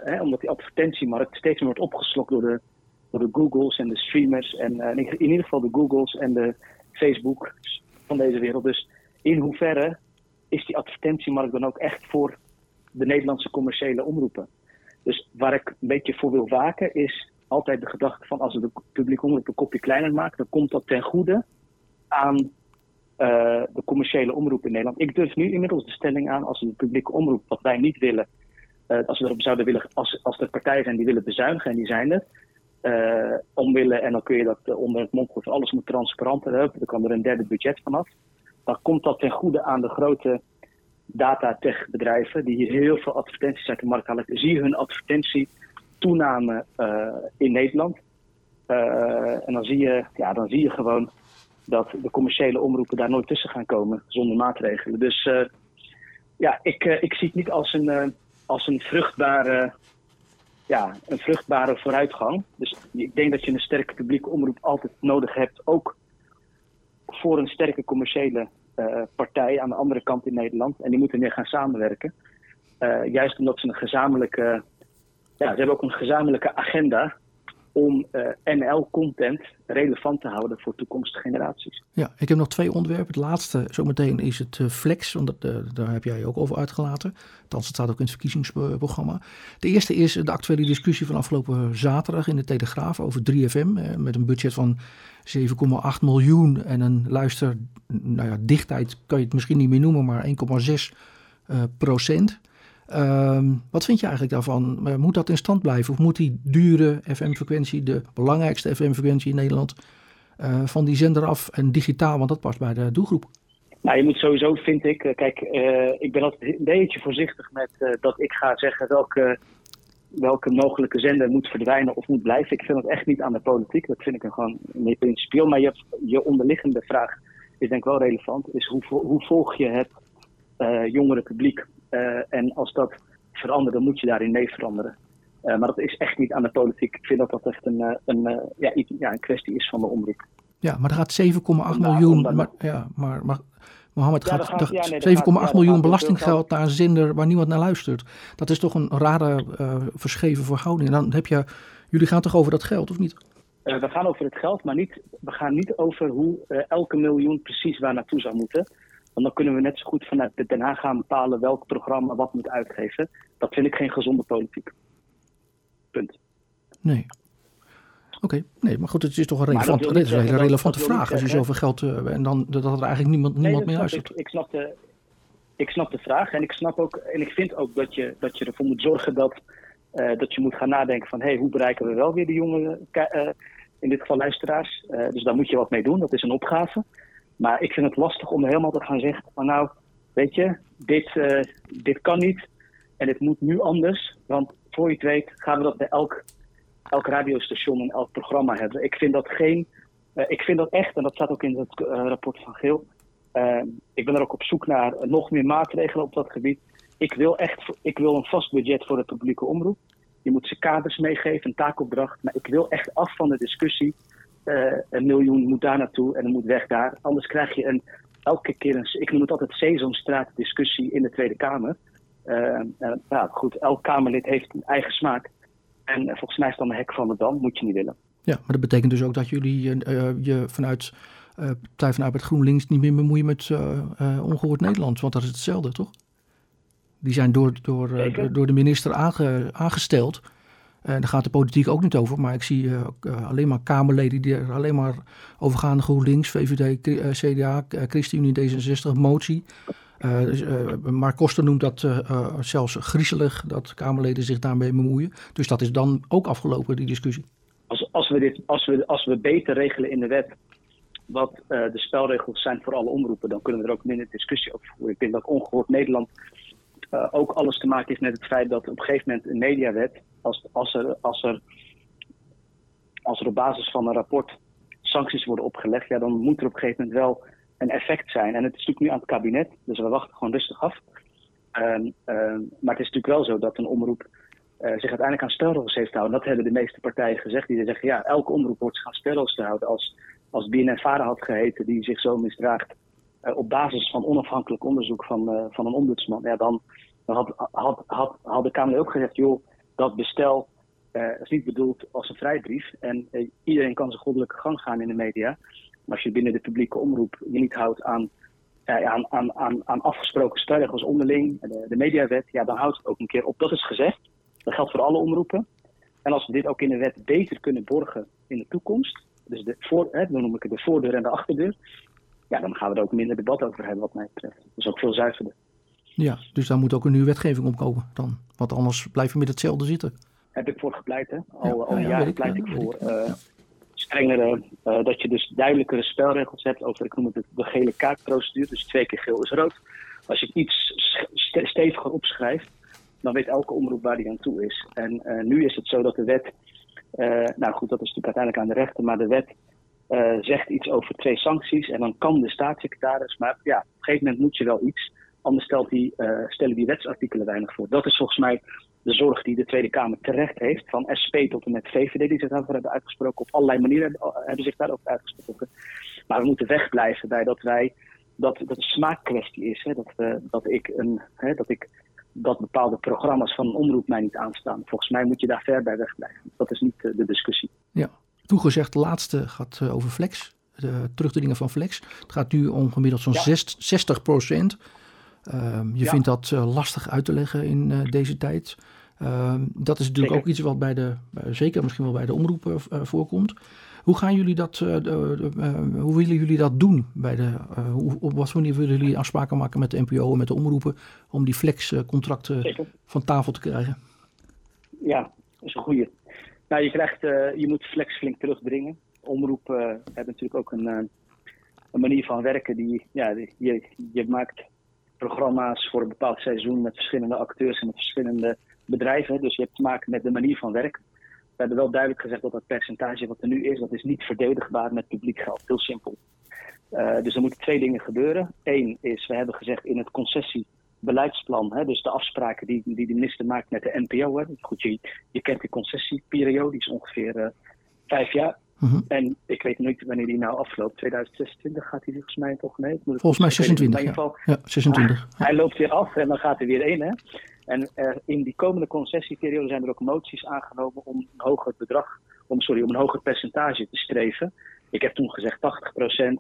hè, omdat die advertentiemarkt steeds meer wordt opgeslokt door de door de Googles en de streamers en uh, in ieder geval de Googles en de Facebook van deze wereld. Dus in hoeverre is die advertentiemarkt dan ook echt voor de Nederlandse commerciële omroepen? Dus waar ik een beetje voor wil waken is altijd de gedachte van als we de publieke omroep een kopje kleiner maken, dan komt dat ten goede aan uh, de commerciële omroep in Nederland. Ik durf nu inmiddels de stelling aan als we de publieke omroep, wat wij niet willen, als we erop zouden willen, als, als er partijen zijn die willen bezuinigen, en die zijn er, uh, omwille, en dan kun je dat uh, onder het mond alles moet transparanter hebben, dan kan er een derde budget vanaf. Dan komt dat ten goede aan de grote datatech bedrijven die hier heel veel advertenties uit de markt halen. Zie je hun advertentie toename in Nederland. en dan zie, je, ja, dan zie je gewoon dat de commerciële omroepen daar nooit tussen gaan komen zonder maatregelen. Dus ja, ik, ik zie het niet als een, als een vruchtbare ja, een vruchtbare vooruitgang. Dus ik denk dat je een sterke publieke omroep altijd nodig hebt, ook voor een sterke commerciële uh, partij aan de andere kant in Nederland. En die moeten meer gaan samenwerken. Uh, juist omdat ze een gezamenlijke, ja, ze hebben ook een gezamenlijke agenda om uh, NL-content relevant te houden voor toekomstige generaties. Ja, ik heb nog twee onderwerpen. Het laatste zometeen is het uh, Flex, want uh, daar heb jij ook over uitgelaten. Althans, het staat ook in het verkiezingsprogramma. De eerste is de actuele discussie van afgelopen zaterdag in de Telegraaf over 3FM. met een budget van 7,8 miljoen en een luister, nou ja, dichtheid kan je het misschien niet meer noemen, maar 1,6 procent. Um, wat vind je eigenlijk daarvan? Uh, moet dat in stand blijven? Of moet die dure FM-frequentie, de belangrijkste FM-frequentie in Nederland, uh, van die zender af en digitaal? Want dat past bij de doelgroep. Nou, je moet sowieso, vind ik, uh, kijk, ik ben altijd een beetje voorzichtig met dat ik ga zeggen welke, welke mogelijke zender moet verdwijnen of moet blijven. Ik vind dat echt niet aan de politiek. Dat vind ik een gewoon meer principieel. Maar je, je onderliggende vraag is denk ik wel relevant. Is hoe, hoe volg je het jongere publiek? Uh, en als dat verandert, dan moet je daarin mee veranderen. Uh, maar dat is echt niet aan de politiek. Ik vind dat dat echt een, uh, een, ja, iets, ja, een kwestie is van de omroep. Ja, maar er gaat 7,8 miljoen. Maar, ja, maar, maar Mohammed, ja, gaat, gaat ja, nee, 7,8 gaat, miljoen belastinggeld naar een zender waar niemand naar luistert. Dat is toch een rare verscheven verhouding. En dan heb je, jullie gaan toch over dat geld, of niet? we gaan over het geld, maar niet, we gaan niet over hoe elke miljoen precies waar naartoe zou moeten. Want dan kunnen we net zo goed vanuit de Den Haag gaan bepalen welk programma wat moet uitgeven. Dat vind ik geen gezonde politiek. Punt. Nee. Oké, okay. nee, maar goed, het is toch een, relevant, dit is een hele relevante vraag. Als je zoveel geld uh, en dan dat er eigenlijk niemand, niemand nee, meer luistert. Ik, ik snap de, ik snap de vraag en ik snap ook en ik vind ook dat je, dat je ervoor moet zorgen dat, uh, dat je moet gaan nadenken van hey, hoe bereiken we wel weer de jongeren, uh, in dit geval luisteraars. Dus daar moet je wat mee doen, dat is een opgave. Maar ik vind het lastig om helemaal te gaan zeggen van nou, weet je, dit, dit kan niet en dit moet nu anders. Want voor je het weet gaan we dat bij elk, elk radiostation en elk programma hebben. Ik vind dat geen, ik vind dat echt, en dat staat ook in het rapport van Geel, ik ben er ook op zoek naar nog meer maatregelen op dat gebied. Ik wil echt ik wil een vast budget voor de publieke omroep. Je moet ze kaders meegeven, een taakopdracht. Maar ik wil echt af van de discussie. Uh, een miljoen moet daar naartoe en er moet weg daar. Anders krijg je een, elke keer een, ik noem het altijd Sesamstraat discussie in de Tweede Kamer. Uh, nou goed, elk Kamerlid heeft een eigen smaak. En volgens mij is dan een hek van de dam, moet je niet willen. Ja, maar dat betekent dus ook dat jullie je vanuit Partij van Arbeid GroenLinks niet meer bemoeien met Ongehoord Nederland. Want dat is hetzelfde, toch? Die zijn door, door, door de minister aange, aangesteld. En daar gaat de politiek ook niet over. Maar ik zie alleen maar Kamerleden die er alleen maar over gaan. GroenLinks, VVD, CDA, ChristenUnie, D66, motie. Dus, maar Koster noemt dat zelfs griezelig dat Kamerleden zich daarmee bemoeien. Dus dat is dan ook afgelopen, die discussie. Als, als, we, dit, als, we, als we beter regelen in de wet wat de spelregels zijn voor alle omroepen, dan kunnen we er ook minder discussie over voeren. Ik denk dat ongehoord Nederland uh, ook alles te maken heeft met het feit dat op een gegeven moment een mediawet, als, als, er, als, er, als er op basis van een rapport sancties worden opgelegd, ja, dan moet er op een gegeven moment wel een effect zijn. En het is natuurlijk nu aan het kabinet, dus we wachten gewoon rustig af. Um, um, maar het is natuurlijk wel zo dat een omroep uh, zich uiteindelijk aan spelregels heeft gehouden. Dat hebben de meeste partijen gezegd. Die zeggen, ja, elke omroep wordt zich aan spelregels te houden. Als als BNN-Vara had geheten die zich zo misdraagt uh, op basis van onafhankelijk onderzoek van, van een ombudsman, ja, dan, dan had, had, had, de Kamer ook gezegd, joh, dat bestel uh, is niet bedoeld als een vrijbrief en iedereen kan zijn goddelijke gang gaan in de media. Maar als je binnen de publieke omroep je niet houdt aan, aan, aan, aan, aan afgesproken spelregels onderling, de, de mediawet, ja, dan houdt het ook een keer op. Dat is gezegd. Dat geldt voor alle omroepen. En als we dit ook in de wet beter kunnen borgen in de toekomst, dus de voor, hè, dan noem ik het de voordeur en de achterdeur. Ja, dan gaan we er ook minder debat over hebben wat mij betreft. Is ook veel zuiverder. Ja, dus daar moet ook een nieuwe wetgeving op komen dan. Want anders blijven we met hetzelfde zitten. Heb ik voor gepleit, hè? Al, al jaren pleit ik voor uh, strengere, uh, dat je dus duidelijkere spelregels hebt over, ik noem het de gele kaartprocedure. Dus twee keer geel is rood. Als je iets steviger opschrijft, dan weet elke omroep waar die aan toe is. En uh, nu is het zo dat de wet nou goed, dat is natuurlijk uiteindelijk aan de rechter, maar de wet zegt iets over twee sancties. En dan kan de staatssecretaris, maar ja, op een gegeven moment moet je wel iets. Anders stelt die, uh, stellen die wetsartikelen weinig voor. Dat is volgens mij de zorg die de Tweede Kamer terecht heeft. Van SP tot en met VVD die zich daarvoor hebben uitgesproken. Op allerlei manieren hebben zich daarover uitgesproken. Maar we moeten wegblijven bij dat wij dat, dat een smaakkwestie is. Hè? Dat, uh, dat, ik een, hè, dat ik dat bepaalde programma's van een omroep mij niet aanstaan. Volgens mij moet je daar ver bij wegblijven. Dat is niet de discussie. Ja, toegezegd, de laatste gaat eh, over Flex. De terugdringen van Flex. Het gaat nu ongemiddeld zo'n ja. 60 procent. Um, je ja. vindt dat uh, lastig uit te leggen in uh, deze tijd. Um, dat is natuurlijk zeker. ook iets wat bij de, zeker misschien wel bij de omroepen voorkomt. Hoe gaan jullie dat, hoe willen jullie dat doen? Bij de, hoe, op wat manier willen jullie afspraken maken met de NPO en met de omroepen om die flexcontracten van tafel te krijgen? Ja, dat is een goede. Nou, je, krijgt, je moet flex flink terugdringen. Omroepen hebben natuurlijk ook een, een manier van werken die, ja, die, je, je maakt programma's voor een bepaald seizoen met verschillende acteurs en met verschillende bedrijven. Dus je hebt te maken met de manier van werken we hebben wel duidelijk gezegd dat dat percentage wat er nu is, dat is niet verdedigbaar met publiek geld. Heel simpel. Uh, dus er moeten twee dingen gebeuren. Eén is, we hebben gezegd in het concessiebeleidsplan, hè, dus de afspraken die, die de minister maakt met de NPO. Hè. Goed, je, je kent die concessieperiode, die is ongeveer uh, vijf jaar. Mm -hmm. En ik weet niet wanneer die nou afloopt. 2026 gaat hij volgens mij toch? Nee, volgens mij 26. In ieder geval, ja. ja 26. Hij, hij loopt weer af en dan gaat er weer één. Hè? En er, in die komende concessieperiode zijn er ook moties aangenomen om een hoger bedrag, om, sorry, om een hoger percentage te streven. Ik heb toen gezegd 80 procent.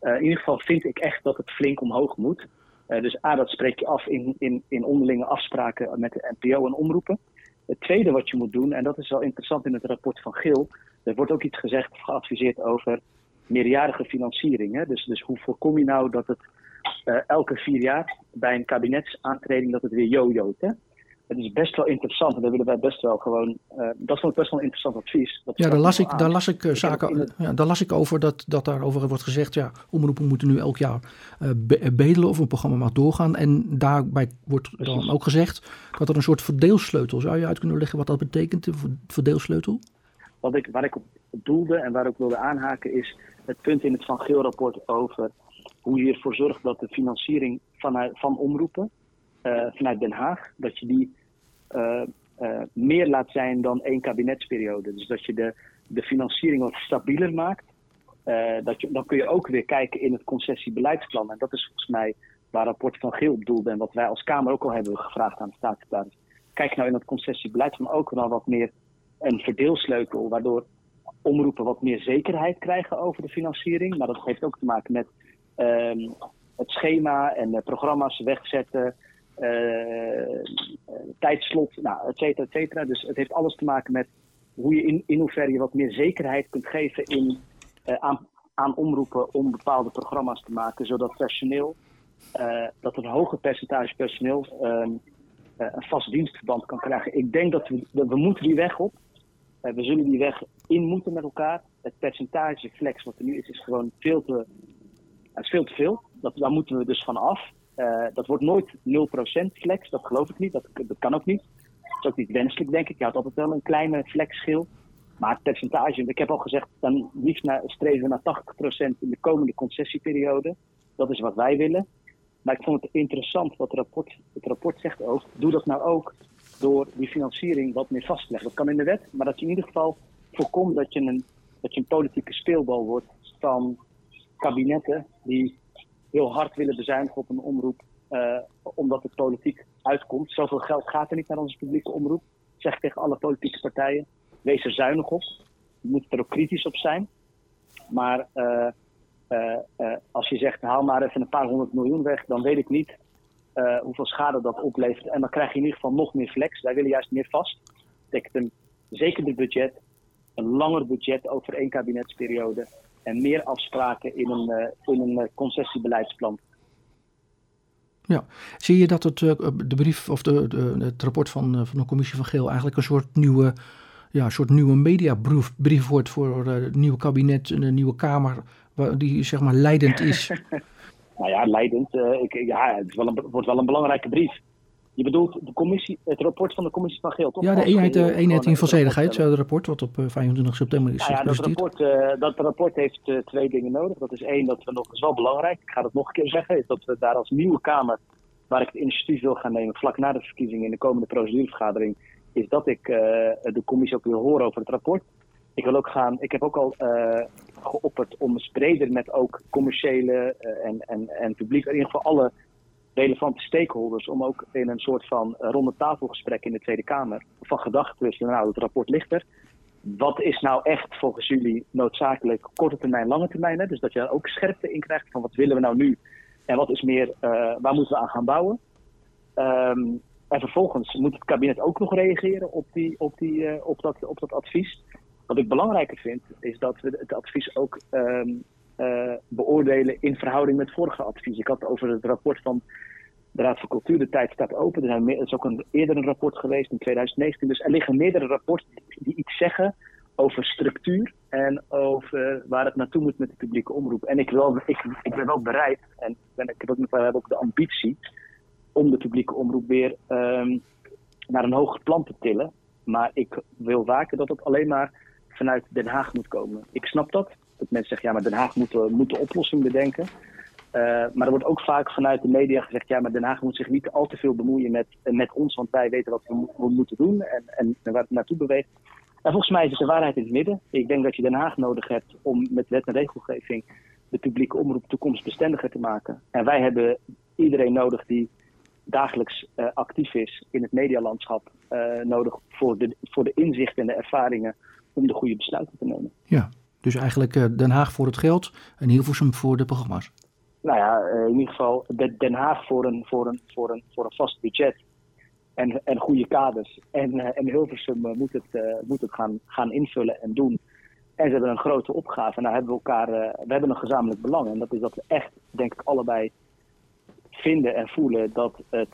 Uh, in ieder geval vind ik echt dat het flink omhoog moet. Uh, dus A, dat spreek je af in, in, in onderlinge afspraken met de NPO en omroepen. Het tweede wat je moet doen, en dat is wel interessant in het rapport van Gil, er wordt ook iets gezegd, geadviseerd over meerjarige financiering. Hè? Dus, dus hoe voorkom je nou dat het elke vier jaar bij een kabinetsaantreding dat het weer jojoot. Het is best wel interessant en daar willen wij best wel gewoon. dat vond ik best wel een interessant advies. Dat ja, daar las, ik, daar las ik zaken. Ja, daar las ik over dat, dat daarover wordt gezegd. Ja, omroepen moeten nu elk jaar bedelen of een programma mag doorgaan. En daarbij wordt dan ook gezegd dat er een soort verdeelsleutel. Zou je uit kunnen leggen wat dat betekent, een verdeelsleutel? Wat ik, waar ik op doelde en waar ik wilde aanhaken is het punt in het Van Geel-rapport over hoe je ervoor zorgt dat de financiering vanuit, van omroepen uh, vanuit Den Haag, dat je die uh, uh, meer laat zijn dan één kabinetsperiode. Dus dat je de, de financiering wat stabieler maakt. dat je, dan kun je ook weer kijken in het concessiebeleidsplan. En dat is volgens mij waar rapport van Geel op doelde en wat wij als Kamer ook al hebben gevraagd aan de staatssecretaris. Kijk nou in het concessiebeleidsplan ook wel wat meer een verdeelsleutel, waardoor omroepen wat meer zekerheid krijgen over de financiering. Maar dat heeft ook te maken met uh, het schema en de programma's wegzetten, tijdslot, nou, et cetera, et cetera. Dus het heeft alles te maken met hoe je in, in hoeverre je wat meer zekerheid kunt geven in, uh, aan, aan omroepen om bepaalde programma's te maken, zodat personeel, dat een hoger percentage personeel ehm, een vast dienstverband kan krijgen. Ik denk dat we, we moeten die weg op. we zullen die weg in moeten met elkaar. Het percentage flex wat er nu is, is gewoon veel te, veel, te veel. Dat, daar moeten we dus van af. Uh, dat wordt nooit 0% flex, dat geloof ik niet. Dat, dat kan ook niet. Dat is ook niet wenselijk, denk ik. Je had altijd wel een kleine flexschil. Maar het percentage, ik heb al gezegd, dan liefst naar, streven we naar 80% in de komende concessieperiode. Dat is wat wij willen. Maar ik vond het interessant wat het rapport, het rapport zegt ook. Doe dat nou ook door die financiering wat meer vast te leggen. Dat kan in de wet, maar dat je in ieder geval voorkomt dat je een, dat je een politieke speelbal wordt van kabinetten die heel hard willen bezuinigen op een omroep, uh, omdat het politiek uitkomt. Zoveel geld gaat er niet naar onze publieke omroep. Zeg ik tegen alle politieke partijen, wees er zuinig op. Je moet er ook kritisch op zijn. Maar uh, uh, als je zegt, haal maar even een paar honderd miljoen weg, dan weet ik niet hoeveel schade dat oplevert. En dan krijg je in ieder geval nog meer flex. Wij willen juist meer vast. Dat een zekerder budget, een langer budget over één kabinetsperiode en meer afspraken in een, uh, in een uh, concessiebeleidsplan. Ja, zie je dat het, uh, de brief of de, de, het rapport van, van de commissie van Geel eigenlijk een soort nieuwe, ja, soort nieuwe mediabrief brief wordt voor het nieuwe kabinet en de nieuwe Kamer, die zeg maar leidend is? nou ja, leidend. ik, ja, het, wel een, wordt wel een belangrijke brief. Je bedoelt de commissie, het rapport van de commissie van Geel, toch? Ja, de eenheid, uh, eenheid in valzedigheid, het rapport wat op 25 eh, september is nou ja, dat rapport, uh, dat rapport heeft uh, twee dingen nodig. Dat is één, dat we nog, dat is wel belangrijk, ik ga dat nog een keer zeggen, is dat we daar als nieuwe Kamer, waar ik het initiatief wil gaan nemen, vlak na de verkiezingen in de komende procedurevergadering, is dat ik de commissie ook wil horen over het rapport. Ik wil ook gaan, ik heb ook al geopperd om breder met ook commerciële en, en, en publiek, in ieder geval alle relevante stakeholders om ook in een soort van uh, ronde tafelgesprek in de Tweede Kamer van gedachten wisselen. Nou, het rapport ligt er. Wat is nou echt volgens jullie noodzakelijk korte termijn, lange termijn? Hè? Dus dat je daar ook scherpte in krijgt van wat willen we nou nu en wat is meer, uh, waar moeten we aan gaan bouwen? Um, en vervolgens moet het kabinet ook nog reageren op, die, op, die, uh, op, dat, op dat advies. Wat ik belangrijker vind, is dat we het advies ook um, uh, beoordelen in verhouding met vorige advies. Ik had over het rapport van de Raad van Cultuur, de tijd staat open. Er, zijn is ook een, eerder een rapport geweest in 2019. Dus er liggen meerdere rapporten die iets zeggen over structuur en over waar het naartoe moet met de publieke omroep. En ik, ik, ben wel bereid, en ben, ik heb ook, we hebben ook de ambitie om de publieke omroep weer um, naar een hoger plan te tillen. Maar ik wil waken dat het alleen maar vanuit Den Haag moet komen. Ik snap dat. Dat mensen zeggen, ja, maar Den Haag moet, moet de oplossing bedenken. Uh, maar er wordt ook vaak vanuit de media gezegd, ja, maar Den Haag moet zich niet al te veel bemoeien met, met ons, want wij weten wat we, moeten doen en, en, waar het naartoe beweegt. En volgens mij is het de waarheid in het midden. Ik denk dat je Den Haag nodig hebt om met wet en regelgeving de publieke omroep toekomstbestendiger te maken. En wij hebben iedereen nodig die dagelijks actief is in het medialandschap, nodig voor de, voor de inzichten en de ervaringen om de goede besluiten te nemen. Ja, dus eigenlijk uh, Den Haag voor het geld en Hilversum voor de programma's. Nou ja, uh, in ieder geval Den Haag voor een, voor een, voor een, voor een vast budget en, en goede kaders. En, uh, en Hilversum moet het, moet het gaan, gaan invullen en doen. En ze hebben een grote opgave. Nou hebben we elkaar, we hebben een gezamenlijk belang. En dat is dat we echt, denk ik, allebei vinden en voelen dat, het,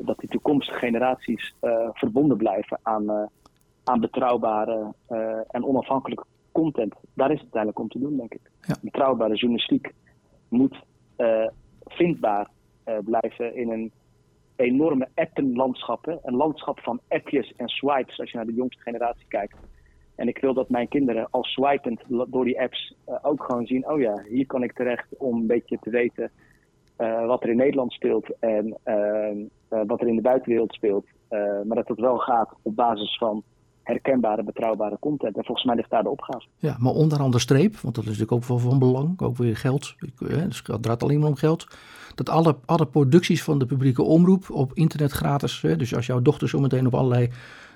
dat die toekomstige generaties verbonden blijven aan, aan betrouwbare en onafhankelijke content. Daar is het uiteindelijk om te doen, denk ik. Ja. Betrouwbare journalistiek moet vindbaar blijven in een enorme appenlandschappen. Een landschap van appjes en swipes als je naar de jongste generatie kijkt. En ik wil dat mijn kinderen al swipend door die apps uh, ook gewoon zien: oh ja, hier kan ik terecht om een beetje te weten uh, wat er in Nederland speelt en uh, wat er in de buitenwereld speelt. maar dat het wel gaat op basis van herkenbare, betrouwbare content. En volgens mij ligt daar de opgave. Ja, maar onderaan de streep, want dat is natuurlijk ook wel van belang, ook weer geld. Dus het draait alleen maar om geld dat alle, alle producties van de publieke omroep op internet gratis, hè, dus als jouw dochter zometeen op allerlei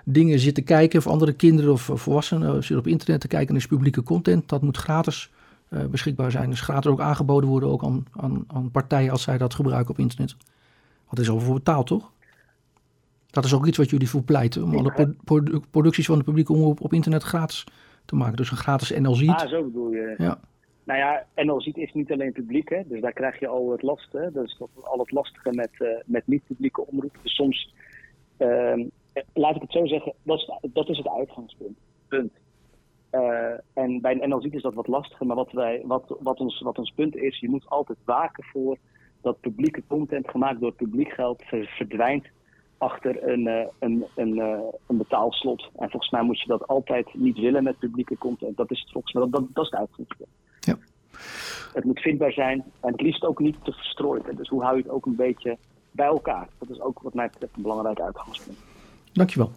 dingen zit te kijken, of andere kinderen of volwassenen zitten op internet te kijken naar publieke content, dat moet gratis uh, beschikbaar zijn. Dus gratis ook aangeboden worden ook aan, aan, aan partijen als zij dat gebruiken op internet. Wat is over betaald, toch? Dat is ook iets wat jullie voor pleiten, om alle producties van de publieke omroep op internet gratis te maken. Dus een gratis NLZ. Ah, zo bedoel je. Ja. Nou ja, NL ziet is niet alleen publiek, hè, dus daar krijg je al het lastige. Dat is al het lastige met, uh, met niet-publieke omroep. Dus soms, uh, laat ik het zo zeggen, dat is, dat is het uitgangspunt. Punt. Uh, en bij een NL is dat wat lastiger, maar wat, wij, wat, wat, ons, wat ons punt is, je moet altijd waken voor dat publieke content gemaakt door publiek geld verdwijnt achter een, uh, een, een, een betaalslot. En volgens mij moet je dat altijd niet willen met publieke content. Dat is het volgens mij, dat, dat, dat is het uitgangspunt. Ja. Het moet vindbaar zijn en het liefst ook niet te verstrooid. Dus hoe hou je het ook een beetje bij elkaar? Dat is ook wat mij betreft een belangrijk uitgangspunt. Dankjewel.